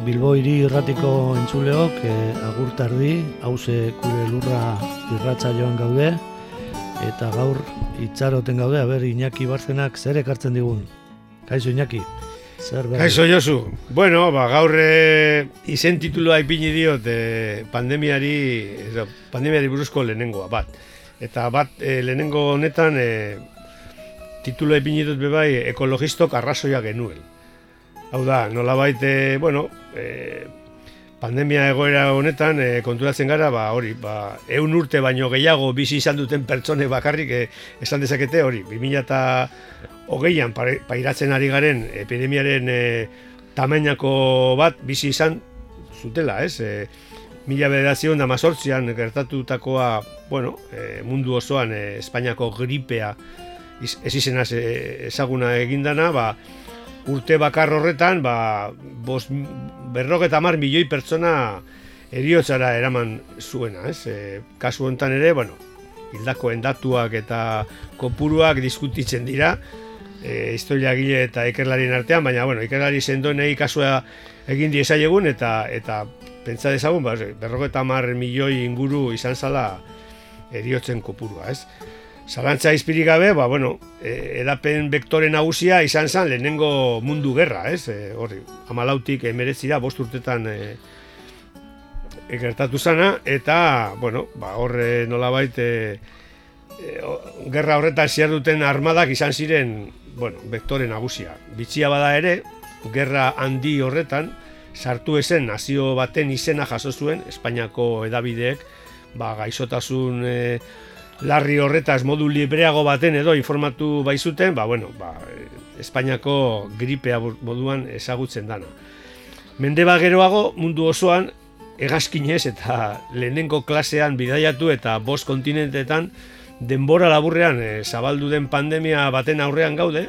Bilbo hiri irratiko entzuleok e, agur tardi, hause kure lurra irratza joan gaude eta gaur itxaroten gaude, aber Iñaki Barzenak zer ekartzen digun. Kaixo Iñaki. Zer berri? Kaixo Josu. Bueno, ba, gaur e, izen titulua ipini diot e, pandemiari, edo, pandemiari buruzko lehenengoa, bat. Eta bat e, lehenengo honetan e, titulua ipini dut bebai ekologistok arrazoia genuen. Hau da, nola baite, bueno, e, pandemia egoera honetan e, konturatzen gara, ba, hori, ba, eun urte baino gehiago bizi izan duten pertsone bakarrik e, esan dezakete hori, 2000 eta hogeian pairatzen ari garen epidemiaren e, tamainako bat bizi izan zutela, ez? E, mila bederazion da mazortzian gertatutakoa, bueno, e, mundu osoan e, Espainiako gripea ez izenaz e, ezaguna egindana, ba, urte bakar horretan, ba, bos, berrogeta mar milioi pertsona eriotzara eraman zuena, ez? E, kasu honetan ere, bueno, hildako endatuak eta kopuruak diskutitzen dira, e, historia gile eta ikerlarien artean, baina, bueno, ikerlari sendoenei kasua egin egun eta eta pentsa dezagun, ba, berrogeta mar milioi inguru izan zala eriotzen kopurua, ez? Zalantza izpirik gabe, ba, bueno, e, edapen vektore nagusia izan zen lehenengo mundu gerra, ez? E, horri, amalautik emerezira, bost urtetan e, egertatu zana, eta, bueno, ba, horre nolabait, e, e, gerra horretan ziar duten armadak izan ziren, bueno, vektore nagusia. Bitxia bada ere, gerra handi horretan, sartu ezen nazio baten izena jaso zuen, Espainiako edabideek, ba, gaixotasun... E, larri horretaz modu libreago baten edo informatu baizuten, ba, bueno, ba, Espainiako gripea moduan ezagutzen dana. Mende geroago mundu osoan egazkinez eta lehenengo klasean bidaiatu eta bost kontinentetan denbora laburrean e, zabaldu den pandemia baten aurrean gaude,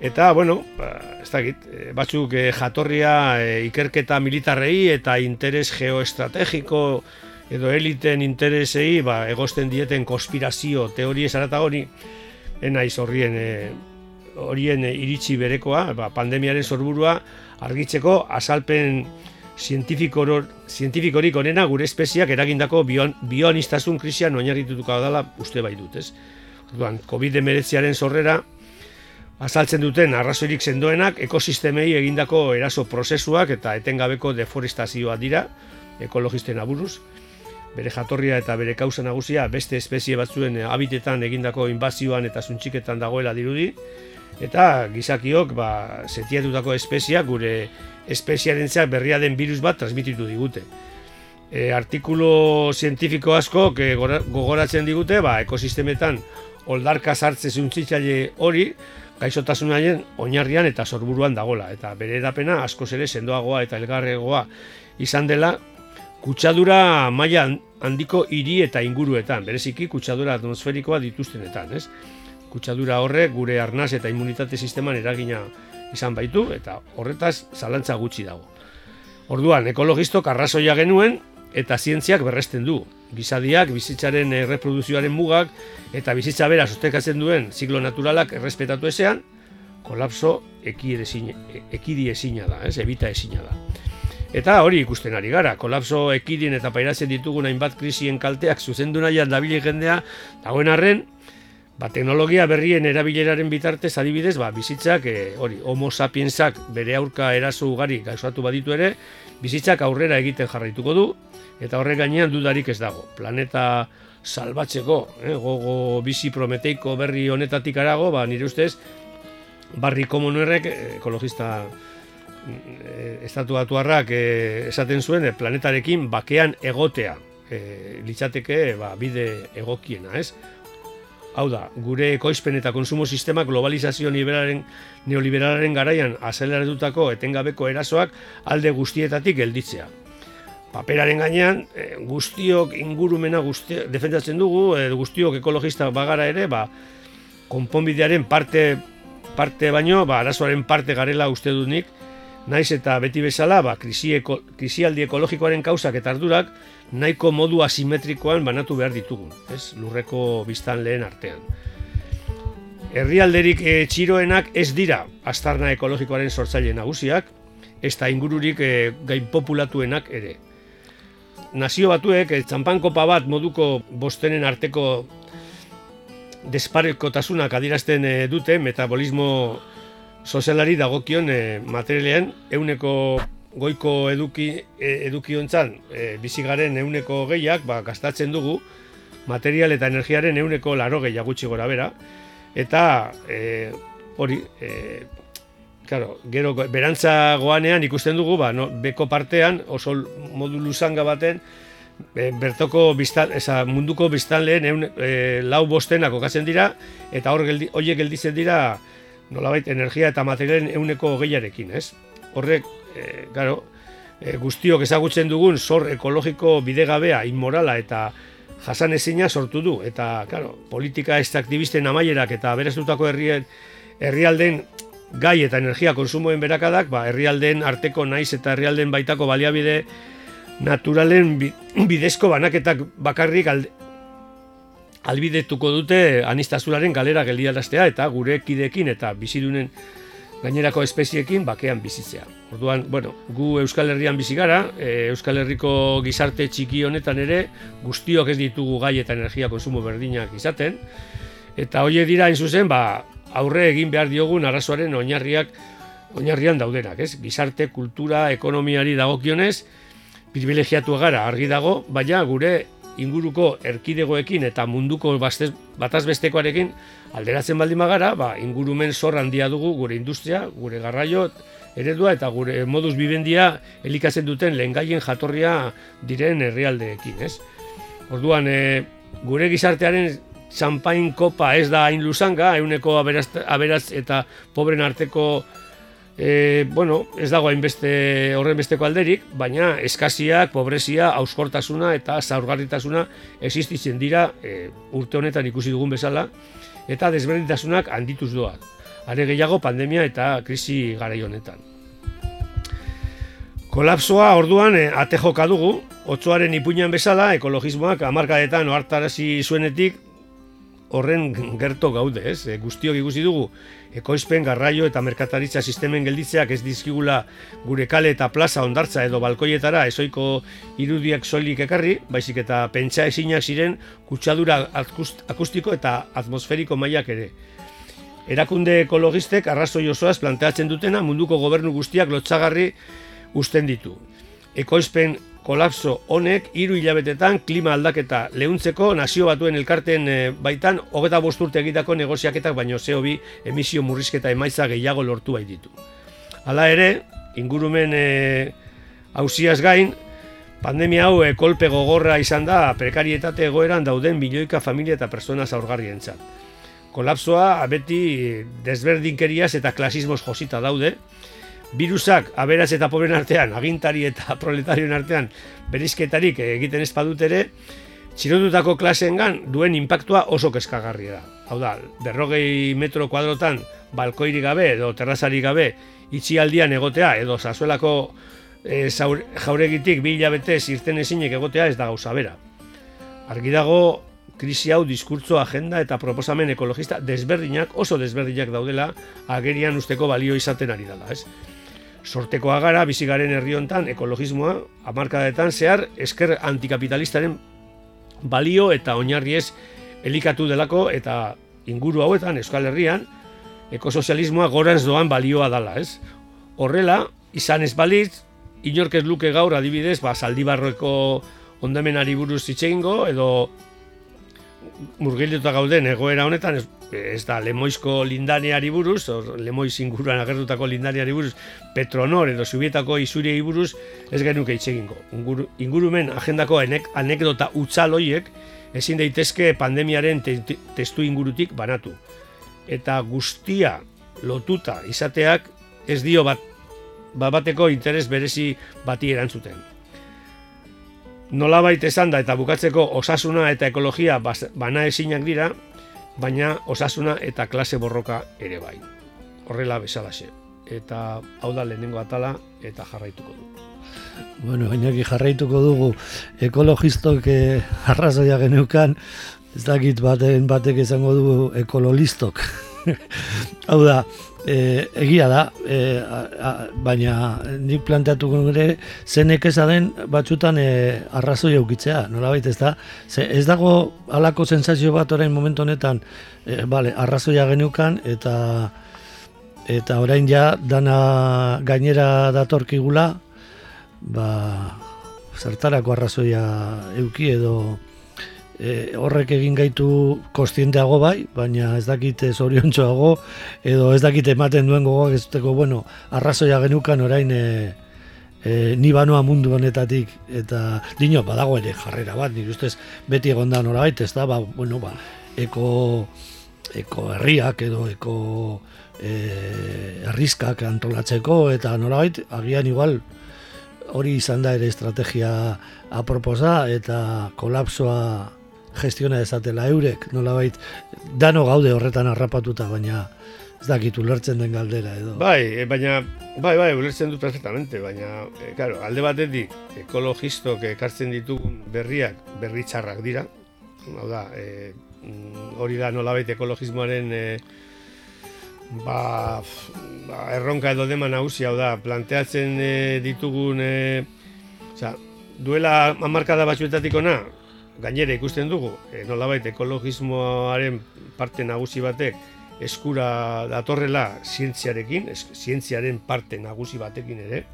Eta, bueno, ba, ez dakit, eh, batzuk e, jatorria ikerketa militarrei eta interes geoestrategiko edo eliten interesei ba, egosten dieten konspirazio teorie zarata hori enaiz horrien e, horien iritsi berekoa, ba, pandemiaren sorburua argitzeko azalpen zientifikorik onena gure espeziak eragindako bion, bionistasun krisian oinarritutuko dela uste bai dut, ez? Orduan, COVID-19aren sorrera azaltzen duten arrazoirik sendoenak ekosistemei egindako eraso prozesuak eta etengabeko deforestazioa dira ekologisten aburuz bere jatorria eta bere kausa nagusia beste espezie batzuen habitetan egindako inbazioan eta zuntxiketan dagoela dirudi eta gizakiok ba, setiatutako espeziak gure espeziaren berria den virus bat transmititu digute. E, artikulo zientifiko asko que gogoratzen digute ba, ekosistemetan oldarka sartze zuntzitzaile hori gaixotasunaren oinarrian eta sorburuan dagola eta bere edapena asko ere sendoagoa eta elgarregoa izan dela kutsadura maila handiko hiri eta inguruetan, bereziki kutsadura atmosferikoa dituztenetan, ez? Kutsadura horre gure arnaz eta immunitate sisteman eragina izan baitu eta horretaz zalantza gutxi dago. Orduan, ekologistok arrazoia genuen eta zientziak berresten du. Gizadiak bizitzaren erreproduzioaren mugak eta bizitza bera sostekatzen duen ziklo naturalak errespetatu ezean, kolapso ekidi ezina da, ez? Ebita ezina da. Eta hori ikusten ari gara, kolapso ekidin eta pairatzen ditugun hainbat krisien kalteak zuzendu nahian dabili jendea, dagoen arren, ba, teknologia berrien erabileraren bitartez adibidez, ba, bizitzak, e, hori, homo sapiensak bere aurka eraso ugari gauzatu baditu ere, bizitzak aurrera egiten jarraituko du, eta horre gainean dudarik ez dago. Planeta salbatzeko, eh, gogo bizi prometeiko berri honetatik arago, ba, nire ustez, barri komunerrek, ekologista e, estatu batuarrak e, esaten zuen, e, planetarekin bakean egotea, e, litzateke ba, bide egokiena, ez? Hau da, gure ekoizpen eta konsumo sistema globalizazio liberalen, neoliberalaren garaian azeleratutako etengabeko erasoak alde guztietatik gelditzea. Paperaren gainean, guztiok ingurumena guzti, defendatzen dugu, guztiok ekologista bagara ere, ba, konponbidearen parte parte baino, ba, arazoaren parte garela uste dut nik, naiz eta beti bezala, ba, krisi eko, krisialdi ekologikoaren kausak eta ardurak, nahiko modu asimetrikoan banatu behar ditugu, ez? lurreko biztan lehen artean. Herrialderik e, txiroenak ez dira astarna ekologikoaren sortzaile nagusiak, ez ingururik e, gain populatuenak ere. Nazio batuek, e, txampankopa bat moduko bostenen arteko desparekotasunak adirazten e, dute metabolismo sozialari dagokion e, materialean euneko goiko eduki e, edukiontzan e, bizigaren euneko gehiak ba, gastatzen dugu material eta energiaren euneko laro gehiago gutxi gora bera. Eta e, hori e, claro, gero berantza goanean ikusten dugu ba, no, beko partean oso modu luzanga baten e, bertoko biztan, eza, munduko biztan lehen e, lau bostenak okatzen dira, eta hor geldi, oiek gelditzen dira nolabait energia eta materialen euneko gehiarekin, ez? Horrek, e, garo, e, guztiok ezagutzen dugun zor ekologiko bidegabea, inmorala eta jasan ezina sortu du, eta, claro, politika extraktivisten amaierak eta beraztutako herrien, herrialden gai eta energia konsumoen berakadak, ba, herrialden arteko naiz eta herrialden baitako baliabide naturalen bidezko banaketak bakarrik alde, albidetuko dute anistazularen galera geldiaraztea eta gure kidekin eta bizidunen gainerako espeziekin bakean bizitzea. Orduan, bueno, gu Euskal Herrian bizi gara, e, Euskal Herriko gizarte txiki honetan ere guztiok ez ditugu gai eta energia konsumo berdinak izaten eta hoe dira in zuzen, ba, aurre egin behar diogun arazoaren oinarriak oinarrian daudenak, ez? Gizarte, kultura, ekonomiari dagokionez, privilegiatu gara argi dago, baina gure inguruko erkidegoekin eta munduko batazbestekoarekin alderatzen baldin bagara, ba, ingurumen zor handia dugu gure industria, gure garraio eredua eta gure moduz bibendia elikatzen duten lehengaien jatorria diren herrialdeekin, ez? Orduan, e, gure gizartearen champain kopa ez da hain luzanga, euneko aberaz, aberaz eta pobren arteko E, bueno, ez dago hainbeste horren besteko alderik, baina eskaziak, pobrezia, auskortasuna eta zaurgarritasuna existitzen dira e, urte honetan ikusi dugun bezala, eta desberdintasunak handituz doa. Are gehiago pandemia eta krisi garai honetan. Kolapsoa orduan e, ate joka dugu, otzoaren ipuinan bezala, ekologismoak amarkadetan oartarazi zuenetik horren gerto gaude, ez? E, guztiok ikusi dugu ekoizpen, garraio eta merkataritza sistemen gelditzeak ez dizkigula gure kale eta plaza ondartza edo balkoietara ezoiko irudiak soilik ekarri, baizik eta pentsa ezinak ziren kutsadura akustiko eta atmosferiko mailak ere. Erakunde ekologistek arrazoi osoaz planteatzen dutena munduko gobernu guztiak lotxagarri usten ditu. Ekoizpen kolapso honek hiru hilabetetan klima aldaketa lehuntzeko nazio batuen elkarten e, baitan hogeta bosturte egitako negoziaketak baino CO2 emisio murrizketa emaitza gehiago lortu bai ditu. Hala ere, ingurumen hausiaz gain, pandemia hau e, kolpe gogorra izan da prekarietate egoeran dauden milioika familia eta persona zaurgarrientzat. Kolapsoa beti desberdinkeriaz eta klasismos josita daude, virusak aberaz eta pobren artean, agintari eta proletarioen artean berizketarik egiten ez badut ere, txirotutako klaseengan duen inpaktua oso keskagarria da. Hau da, berrogei metro kuadrotan balkoirik gabe edo terrazari gabe itxialdian egotea edo zazuelako e, jauregitik bi hilabete zirten ezinek egotea ez da gauza bera. Argi dago, krisi hau diskurtzo agenda eta proposamen ekologista desberdinak, oso desberdinak daudela, agerian usteko balio izaten ari dela, ez? Sortekoa gara bizigaren herri hontan ekologismoa hamarkadetan zehar esker antikapitalistaren balio eta oinarriez elikatu delako eta inguru hauetan, Euskal Herrian, ekosozialismoa gorantz doan balioa dala, ez? Horrela, izan ez balitz, inork ez luke gaur adibidez, ba, zaldibarroeko ondamenari buruz itxegingo, edo murgilduta gauden egoera honetan, ez, ez da lemoizko lindaneari buruz, or, lemoiz inguruan agertutako lindaneari buruz, Petronor edo Zubietako izuriei buruz, ez genuke itxegingo. Inguru, ingurumen agendako enek, anekdota utzaloiek, ezin daitezke pandemiaren te, testu ingurutik banatu. Eta guztia lotuta izateak ez dio bat, bat bateko interes berezi bati erantzuten. Nolabait esan da eta bukatzeko osasuna eta ekologia bana ezinak dira, baina osasuna eta klase borroka ere bai. Horrela bezalaxe. Eta hau da lehenengo atala eta jarraituko du. Bueno, Iñaki jarraituko dugu ekologistok eh, arrazoia geneukan, ez dakit baten batek izango dugu ekololistok. Hau da, e, egia da, e, a, baina nik planteatuko gure zenek eza den batzutan e, arrazoi eukitzea, nola baita ez da? Ze, ez dago alako sensazio bat orain momentu honetan, e, bale, arrazoia genukan eta eta orain ja dana gainera datorkigula, ba, zertarako arrazoia euki edo e, horrek egin gaitu kostienteago bai, baina ez dakite zoriontxoago, edo ez dakite ematen duen gogoak ez duteko, bueno, arrazoia genukan orain e, e, ni banoa mundu honetatik, eta dino, badago ere jarrera bat, nik ustez beti egon da norabait, ez da, ba, bueno, ba, eko, eko herriak edo eko e, herrizkak antolatzeko, eta norabait, agian igual, hori izan da ere estrategia aproposa eta kolapsoa gestiona dezatela eurek, nolabait dano gaude horretan harrapatuta, baina ez dakit ulertzen den galdera edo. Bai, e, baina bai, bai, ulertzen dut perfectamente, baina e, claro, alde batetik ekologistok ekartzen ditugun berriak berri txarrak dira. Hau da, e, hori da nolabait ekologismoaren e, ba, ba, erronka edo dema nagusi hau da, planteatzen e, ditugun e, oza, duela amarkada batzuetatik ona, gainera ikusten dugu, e, nolabait ekologismoaren parte nagusi batek eskura datorrela zientziarekin, es, zientziaren parte nagusi batekin ere,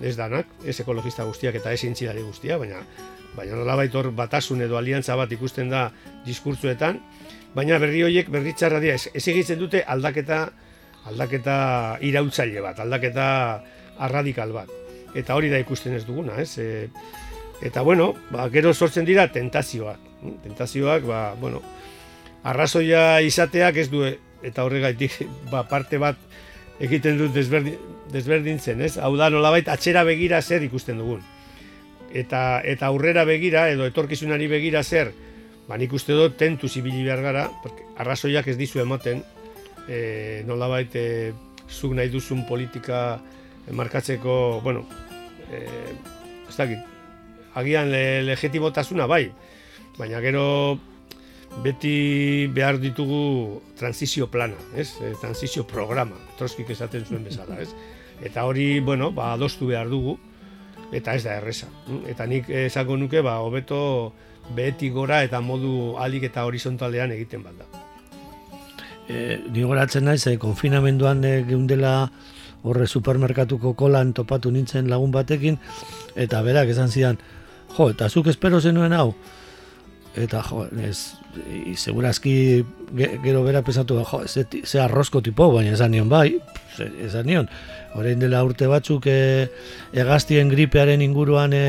ez danak, ez ekologista guztiak eta ez zientziari guztia, baina baina nolabait hor batasun edo aliantza bat ikusten da diskurtzuetan, baina berri horiek berritzarra dira, ez, ez dute aldaketa aldaketa irautzaile bat, aldaketa arradikal bat. Eta hori da ikusten ez duguna, ez? E, Eta bueno, ba, gero sortzen dira tentazioak. Tentazioak, ba, bueno, arrazoia izateak ez du, eta horregaitik ba, parte bat egiten dut desberdin, desberdintzen, ez? Hau da nolabait atxera begira zer ikusten dugun. Eta, eta aurrera begira, edo etorkizunari begira zer, ba, nik uste dut tentu zibili behar gara, arrazoiak ez dizu ematen, e, nolabait e, zuk nahi duzun politika markatzeko, bueno, e, ez dakit, agian le, legitimotasuna bai, baina gero beti behar ditugu transizio plana, ez? E, transizio programa, troskik esaten zuen bezala, ez? Eta hori, bueno, ba, adostu behar dugu, eta ez da erresa. Eta nik esango nuke, ba, hobeto beti gora eta modu alik eta horizontalean egiten bat da. E, ni goratzen naiz, e, konfinamenduan e, geundela horre supermerkatuko kolan topatu nintzen lagun batekin, eta berak esan zidan, jo, eta zuk espero zenuen hau, eta jo, ez, segurazki gero bera pesatu, jo, ze, ze arrozko tipo, baina esan nion bai, esan nion, orain dela urte batzuk e, egaztien gripearen inguruan e,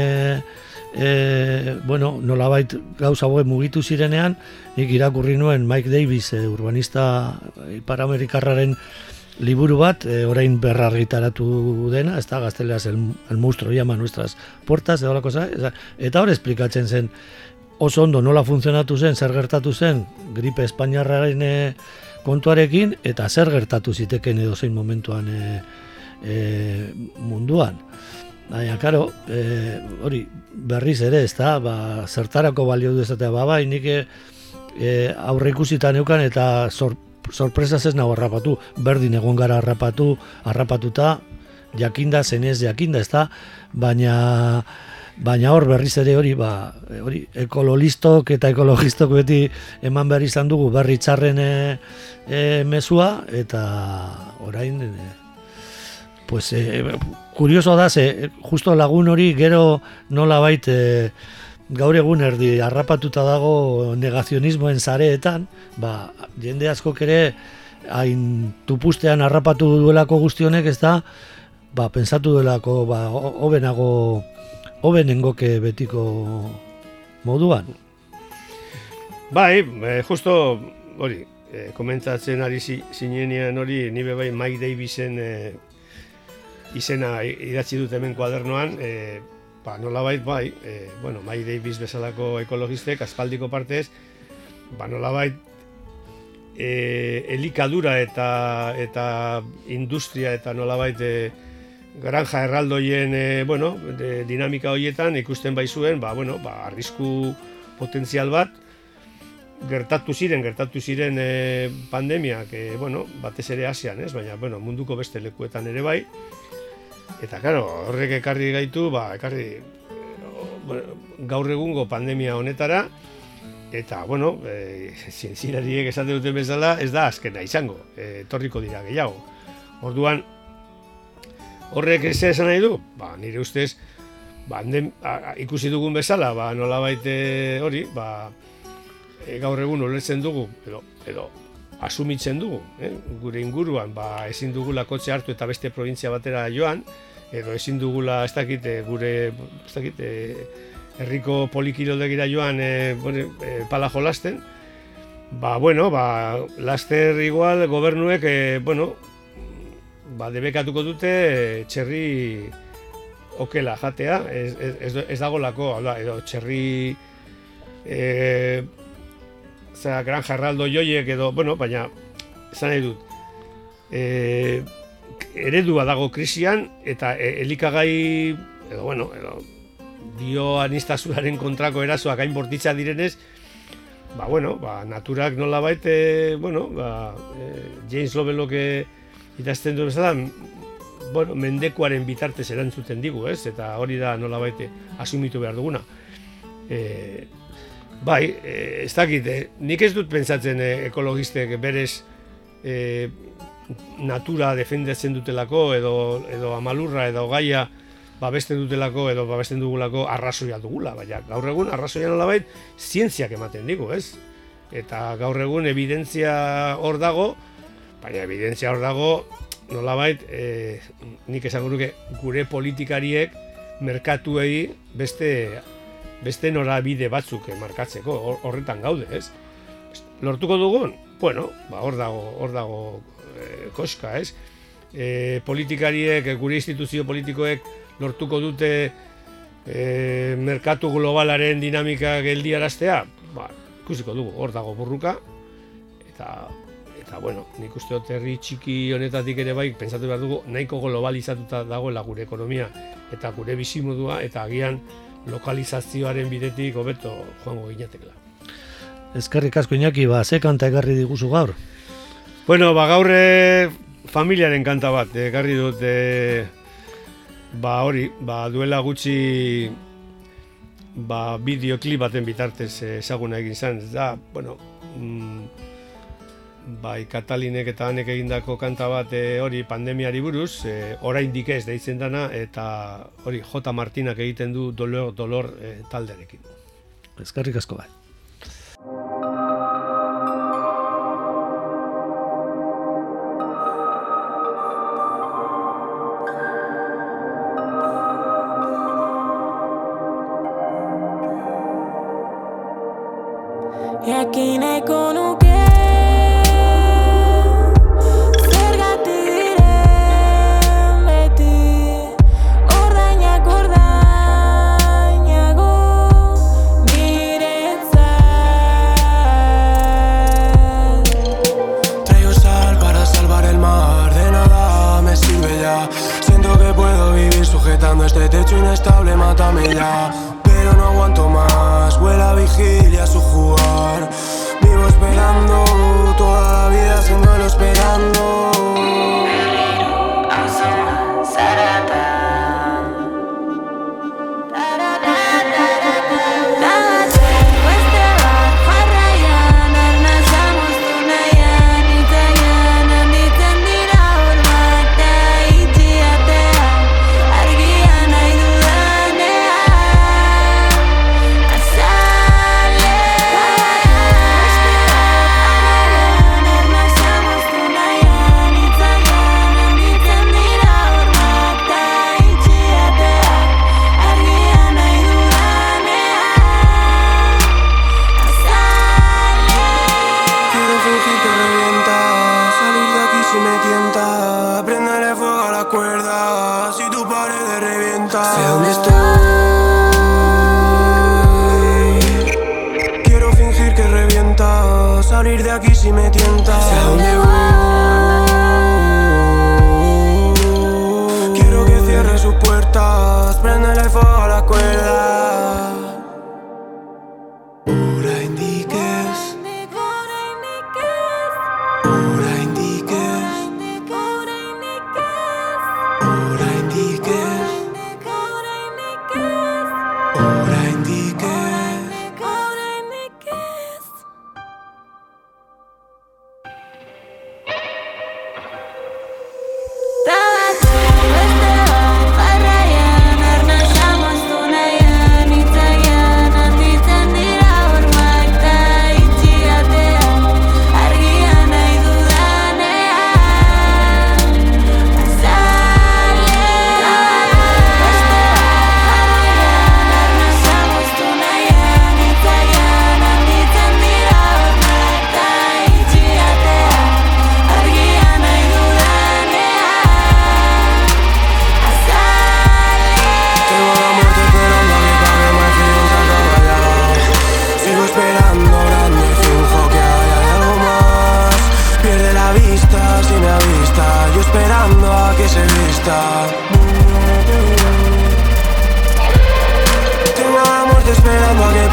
e, bueno, nolabait gauza boe mugitu zirenean, nik irakurri nuen Mike Davis, e, urbanista iparamerikarraren liburu bat, e, orain berrargitaratu dena, ez da, gazteleaz el, el monstruo llama nuestras puertas, edo cosa, eta hor esplikatzen zen, oso ondo nola funtzionatu zen, zer gertatu zen, gripe espainiarraren e, kontuarekin, eta zer gertatu ziteken edo zein momentuan e, e, munduan. Baina, karo, e, hori, berriz ere, ez da, ba, zertarako balio du ezatea, ba, nik e, aurre ikusitan eukan eta sor, sorpresa ez nago harrapatu, berdin egon gara harrapatu, harrapatuta, jakinda, zenez jakinda, ez da, baina Baina hor berriz ere hori, ba, hori ekololistok eta ekologistok beti eman behar izan dugu berri txarren e, mezua, eta orain, e, pues, e, kurioso da, ze, justo lagun hori gero nola bait, e, gaur egun erdi harrapatuta dago negazionismoen zareetan, ba, jende askok ere hain tupustean harrapatu duelako guztionek ez da, ba, pensatu duelako ba, hobenago hobenengoke betiko moduan. Bai, e, justo hori, e, komentatzen ari zinenean hori, nibe bai Mike Davisen e, izena idatzi dut hemen kuadernoan, e, ba, nola bai, e, bueno, Mike Davis bezalako ekologistek, aspaldiko partez, ba, nola bai, e, elikadura eta, eta industria eta nola bai, granja erraldoien e, bueno, de, dinamika horietan ikusten bai zuen, ba, bueno, ba, arrisku potentzial bat, gertatu ziren, gertatu ziren e, pandemiak, e, bueno, batez ere asian, ez? baina bueno, munduko beste lekuetan ere bai. Eta, claro, horrek ekarri gaitu, ba, ekarri gaur egungo pandemia honetara, eta, bueno, e, zientzilariek esan duten bezala, ez da azkena izango, e, torriko dira gehiago. Orduan, Horrek ez esan nahi du? Ba, nire ustez, ba, ikusi dugun bezala, ba, nola baite hori, ba, e, gaur egun olertzen dugu, edo, edo asumitzen dugu, eh? gure inguruan, ba, ezin dugula kotxe hartu eta beste provintzia batera joan, edo ezin dugula, ez dakite, gure, ez dakite, herriko polikiloldegira joan e, bueno, e, pala jolasten, ba, bueno, ba, laster igual gobernuek, e, bueno, ba, debekatuko dute eh, txerri okela jatea, ez, ez, ez dago lako, edo txerri e, zera, gran jarraldo joiek edo, bueno, baina, esan nahi dut, e, eredua dago krisian, eta e, elikagai, edo, bueno, edo, dio anistazuraren kontrako erasoak hain bortitza direnez, ba, bueno, ba, naturak nola baite, bueno, ba, e, James Lovelock idazten du bezala, bueno, mendekuaren bitartez erantzuten digu, ez? Eta hori da nola baite asumitu behar duguna. E, bai, e, ez dakit, e, nik ez dut pentsatzen e, ekologistek berez e, natura defendatzen dutelako edo, edo amalurra edo gaia babesten dutelako edo babesten dugulako arrazoia dugula, baina gaur egun arrazoia nola bait zientziak ematen digu, ez? Eta gaur egun evidentzia hor dago, baina evidentzia hor dago, nolabait, e, nik esango nuke gure politikariek merkatuei beste beste norabide batzuk markatzeko horretan gaude, ez? Lortuko dugun? Bueno, ba, hor dago, hor dago e, koska, ez? E, politikariek, gure instituzio politikoek lortuko dute e, merkatu globalaren dinamika geldiaraztea? Ba, ikusiko dugu, hor dago burruka, eta eta bueno, nik uste dut herri txiki honetatik ere bai, pentsatu behar dugu, nahiko globalizatuta dagoela gure ekonomia eta gure bizimodua, eta agian lokalizazioaren bidetik hobeto joango ginetekela. Ezkerrik asko inaki, ba, ze kanta egarri diguzu gaur? Bueno, ba, gaur eh, familiaren kanta bat, egarri dut, e, ba, hori, ba, duela gutxi ba, bideoklip baten bitartez ezaguna egin zen, da, bueno, mm, bai Katalinek eta hanek egindako kanta bat e, hori pandemiari buruz, e, oraindik ez deitzen dana eta hori J Martinak egiten du dolor dolor e, talderekin. Eskerrik asko bai. Jakin nahiko este techo inestable, mátame ya. Pero no aguanto más, vuela vigilia su jugar. Vivo esperando, toda la vida duelo esperando. de reventar. Sé dónde estoy. Quiero fingir que revienta. Salir de aquí si me tienta. Sé dónde voy. esperando a que se vista. Te esperando a que